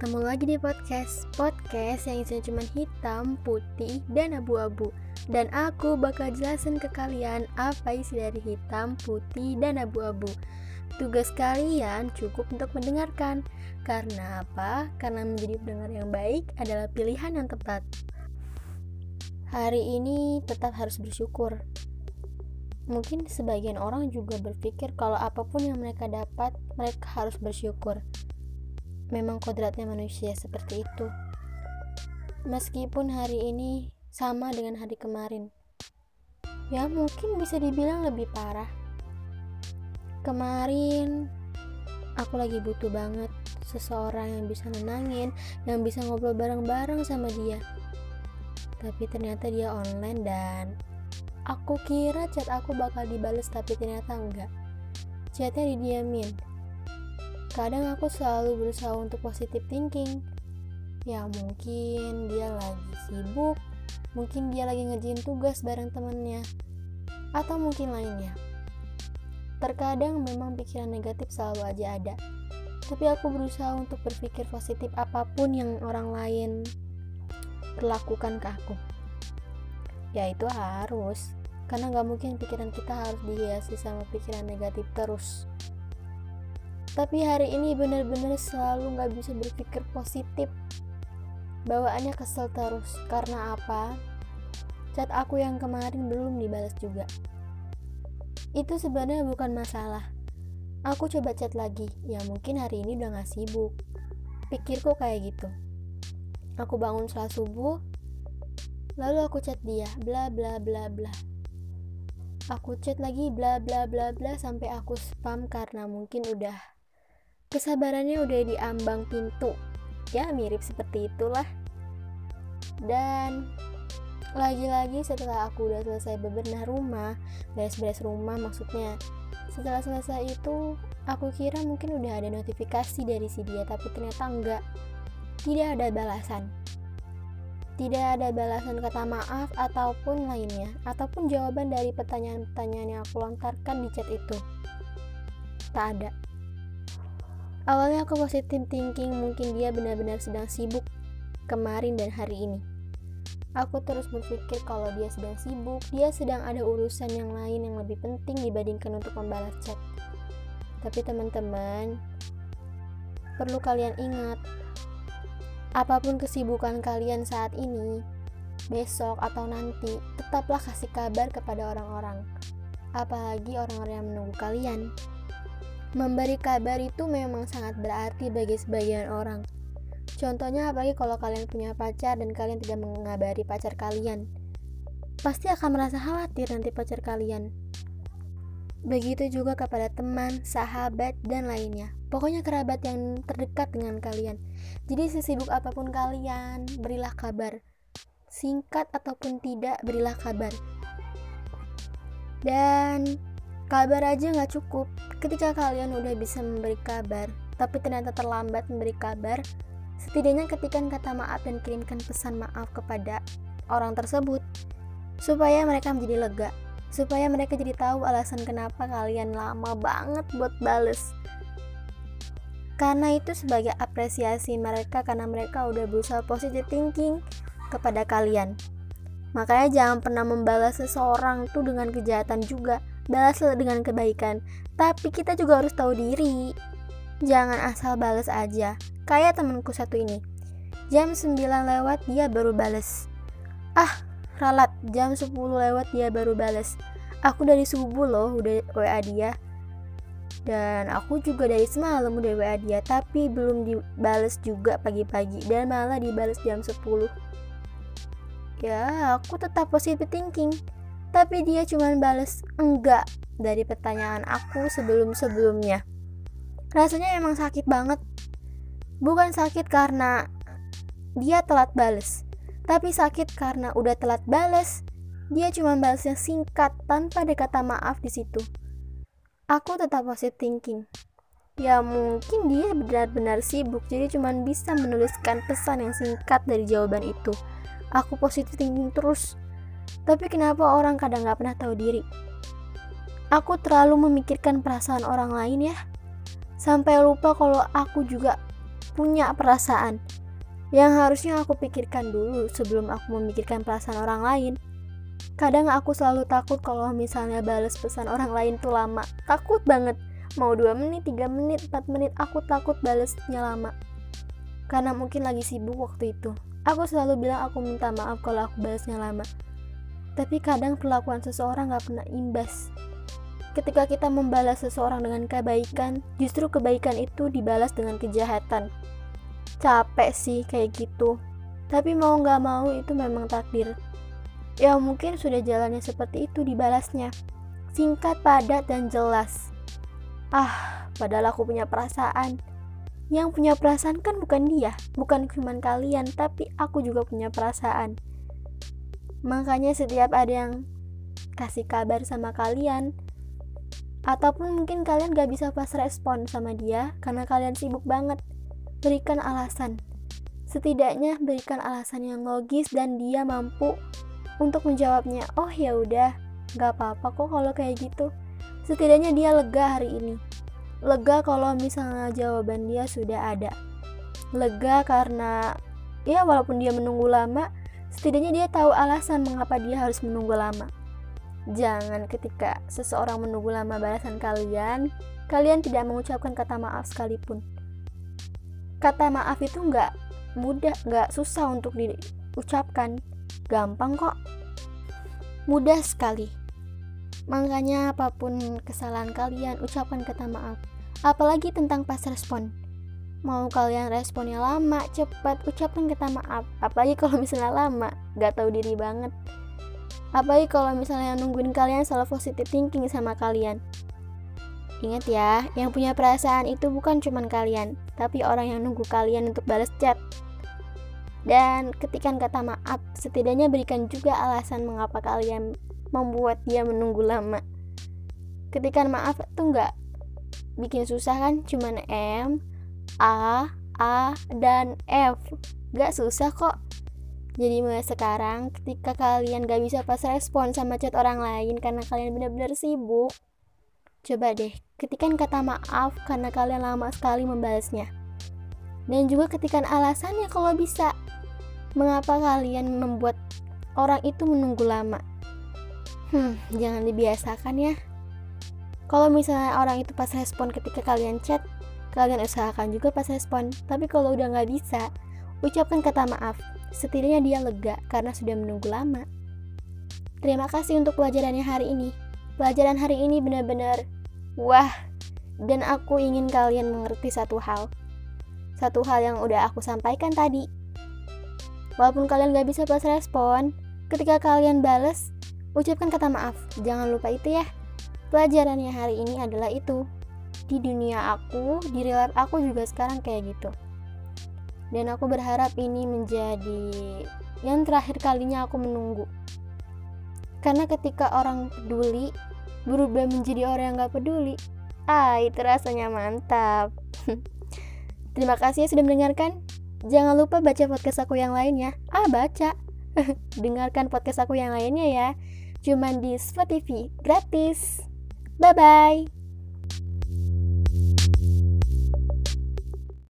ketemu lagi di podcast. Podcast yang isinya cuma hitam, putih, dan abu-abu. Dan aku bakal jelasin ke kalian apa isi dari hitam, putih, dan abu-abu. Tugas kalian cukup untuk mendengarkan. Karena apa? Karena menjadi pendengar yang baik adalah pilihan yang tepat. Hari ini tetap harus bersyukur. Mungkin sebagian orang juga berpikir kalau apa pun yang mereka dapat, mereka harus bersyukur memang kodratnya manusia seperti itu. Meskipun hari ini sama dengan hari kemarin, ya mungkin bisa dibilang lebih parah. Kemarin aku lagi butuh banget seseorang yang bisa nenangin, yang bisa ngobrol bareng-bareng sama dia. Tapi ternyata dia online dan aku kira chat aku bakal dibales tapi ternyata enggak. Chatnya didiamin Kadang aku selalu berusaha untuk positive thinking. Ya mungkin dia lagi sibuk, mungkin dia lagi ngerjain tugas bareng temennya, atau mungkin lainnya. Terkadang memang pikiran negatif selalu aja ada, tapi aku berusaha untuk berpikir positif apa pun yang orang lain perlakukan ke aku. Ya itu harus, karena gak mungkin pikiran kita harus dihiasi sama pikiran negatif terus tapi hari ini benar-benar selalu nggak bisa berpikir positif. Bawaannya kesel terus. Karena apa? Chat aku yang kemarin belum dibalas juga. Itu sebenarnya bukan masalah. Aku coba chat lagi. Ya mungkin hari ini udah gak sibuk. Pikirku kayak gitu. Aku bangun setelah subuh lalu aku chat dia bla bla bla bla. Aku chat lagi bla bla bla bla sampai aku spam karena mungkin udah kesabarannya udah di ambang pintu. Ya mirip seperti itulah. Dan lagi-lagi setelah aku udah selesai bebenah rumah beres-beres rumah maksudnya setelah selesai itu aku kira mungkin udah ada notifikasi dari si dia tapi ternyata enggak. Tidak ada balasan. Tidak ada balasan kata maaf ataupun lainnya ataupun jawaban dari pertanyaan-pertanyaan yang aku lontarkan di chat itu. Tak ada Awalnya aku positif thinking mungkin dia benar-benar sedang sibuk kemarin dan hari ini. Aku terus berpikir kalau dia sedang sibuk, dia sedang ada urusan yang lain yang lebih penting dibandingkan untuk membalas chat. Tapi teman-teman, perlu kalian ingat, apa pun kesibukan kalian saat ini, besok atau nanti, tetaplah kasih kabar kepada orang-orang, apalagi orang-orang yang menunggu kalian. Memberi kabar itu memang sangat berarti bagi sebagian orang. Contohnya apalagi kalau kalian punya pacar dan kalian tidak mengabari pacar kalian. Pasti akan merasa khawatir nanti pacar kalian. Begitu juga kepada teman, sahabat, dan lainnya. Pokoknya kerabat yang terdekat dengan kalian. Jadi sesibuk apa pun kalian, berilah kabar. Singkat ataupun tidak, berilah kabar. Dan Kabar aja nggak cukup. Ketika kalian udah bisa memberi kabar, tapi ternyata terlambat memberi kabar, setidaknya ketikan kata maaf dan kirimkan pesan maaf kepada orang tersebut supaya mereka menjadi lega, supaya mereka jadi tahu alasan kenapa kalian lama banget buat bales. Karena itu sebagai apresiasi mereka karena mereka udah berusaha positive thinking kepada kalian. Makanya jangan pernah membalas seseorang tuh dengan kejahatan juga balaslah dengan kebaikan. Tapi kita juga harus tahu diri. Jangan asal balas aja. Kayak temanku satu ini. Jam 9 lewat dia baru balas. Ah, ralat. Jam 10 lewat dia baru balas. Aku dari subuh loh udah WA dia. Dan aku juga dari semalam udah WA dia Tapi belum dibales juga pagi-pagi Dan malah dibales jam 10 Ya aku tetap positive thinking tapi dia cuma bales enggak dari pertanyaan aku sebelum-sebelumnya. Rasanya emang sakit banget. Bukan sakit karena dia telat bales, tapi sakit karena udah telat bales. Dia cuma balesnya singkat tanpa ada kata maaf di situ. Aku tetap positive thinking. Ya mungkin dia benar-benar sibuk jadi cuma bisa menuliskan pesan yang singkat dari jawaban itu. Aku positive thinking terus tapi kenapa orang kadang gak pernah tahu diri? Aku terlalu memikirkan perasaan orang lain ya. Sampai lupa kalau aku juga punya perasaan yang harusnya aku pikirkan dulu sebelum aku memikirkan perasaan orang lain. Kadang aku selalu takut kalau misalnya balas pesan orang lain tuh lama. Takut banget. Mau 2 menit, 3 menit, 4 menit, aku takut balesnya lama. Karena mungkin lagi sibuk waktu itu. Aku selalu bilang aku minta maaf kalau aku balasnya lama. Tapi kadang perlakuan seseorang gak pernah imbas. Ketika kita membalas seseorang dengan kebaikan, justru kebaikan itu dibalas dengan kejahatan. Capek sih kayak gitu. Tapi mau nggak mau itu memang takdir. Ya mungkin sudah jalannya seperti itu dibalasnya. Singkat padat dan jelas. Ah padahal aku punya perasaan. Yang punya perasaan kan bukan dia bukan cuma kalian tapi aku juga punya perasaan makanya setiap ada yang kasih kabar sama kalian ataupun mungkin kalian gak bisa pas respon sama dia karena kalian sibuk banget berikan alasan. Setidaknya berikan alasan yang logis dan dia mampu untuk menjawabnya. Oh ya udah, nggak apa-apa kok kalau kayak gitu. Setidaknya dia lega hari ini. Lega kalau misalnya jawaban dia sudah ada. Lega karena ya walaupun dia menunggu lama, setidaknya dia tahu alasan mengapa dia harus menunggu lama. Jangan ketika seseorang menunggu lama balasan kalian, kalian tidak mengucapkan kata maaf sekalipun. Kata maaf itu nggak mudah nggak susah untuk diucapkan. Gampang kok. Mudah sekali. Makanya apa pun kesalahan kalian ucapkan kata maaf. Apalagi tentang pas respon mau kalian responnya lama cepat ucapkan kata maaf apalagi kalau misalnya lama nggak tahu diri banget apalagi kalau misalnya nungguin kalian selalu positive thinking sama kalian Ingat ya, yang punya perasaan itu bukan cuma kalian, tapi orang yang nunggu kalian untuk balas chat. Dan ketikan kata maaf, setidaknya berikan juga alasan mengapa kalian membuat dia menunggu lama. Ketikan maaf itu nggak bikin susah kan, cuman M, A, A, dan F. Gak susah kok. Jadi mulai sekarang, ketika kalian gak bisa pas respon sama chat orang lain karena kalian benar-benar sibuk, Coba deh, ketikan kata maaf karena kalian lama sekali membalasnya. Dan juga ketikan alasannya kalau bisa. Mengapa kalian membuat orang itu menunggu lama? Hmm, jangan dibiasakan ya. Kalau misalnya orang itu pas respon ketika kalian chat, kalian usahakan juga pas respon. Tapi kalau udah nggak bisa, ucapkan kata maaf. Setidaknya dia lega karena sudah menunggu lama. Terima kasih untuk pelajarannya hari ini. Pelajaran hari ini benar-benar wah, dan aku ingin kalian mengerti satu hal. Satu hal yang udah aku sampaikan tadi. Walaupun kalian gak bisa balas respon, ketika kalian bales, ucapkan kata maaf. Jangan lupa itu ya. Pelajarannya hari ini adalah itu. Di dunia aku, di real life aku juga sekarang kayak gitu. Dan aku berharap ini menjadi yang terakhir kalinya aku menunggu. Karena ketika orang peduli, berubah menjadi orang yang gak peduli. Ah, itu rasanya mantap. Terima kasih ya sudah mendengarkan. Jangan lupa baca podcast aku yang lainnya. Ah, baca. Dengarkan podcast aku yang lainnya ya. Cuman di Spotify, gratis. Bye-bye.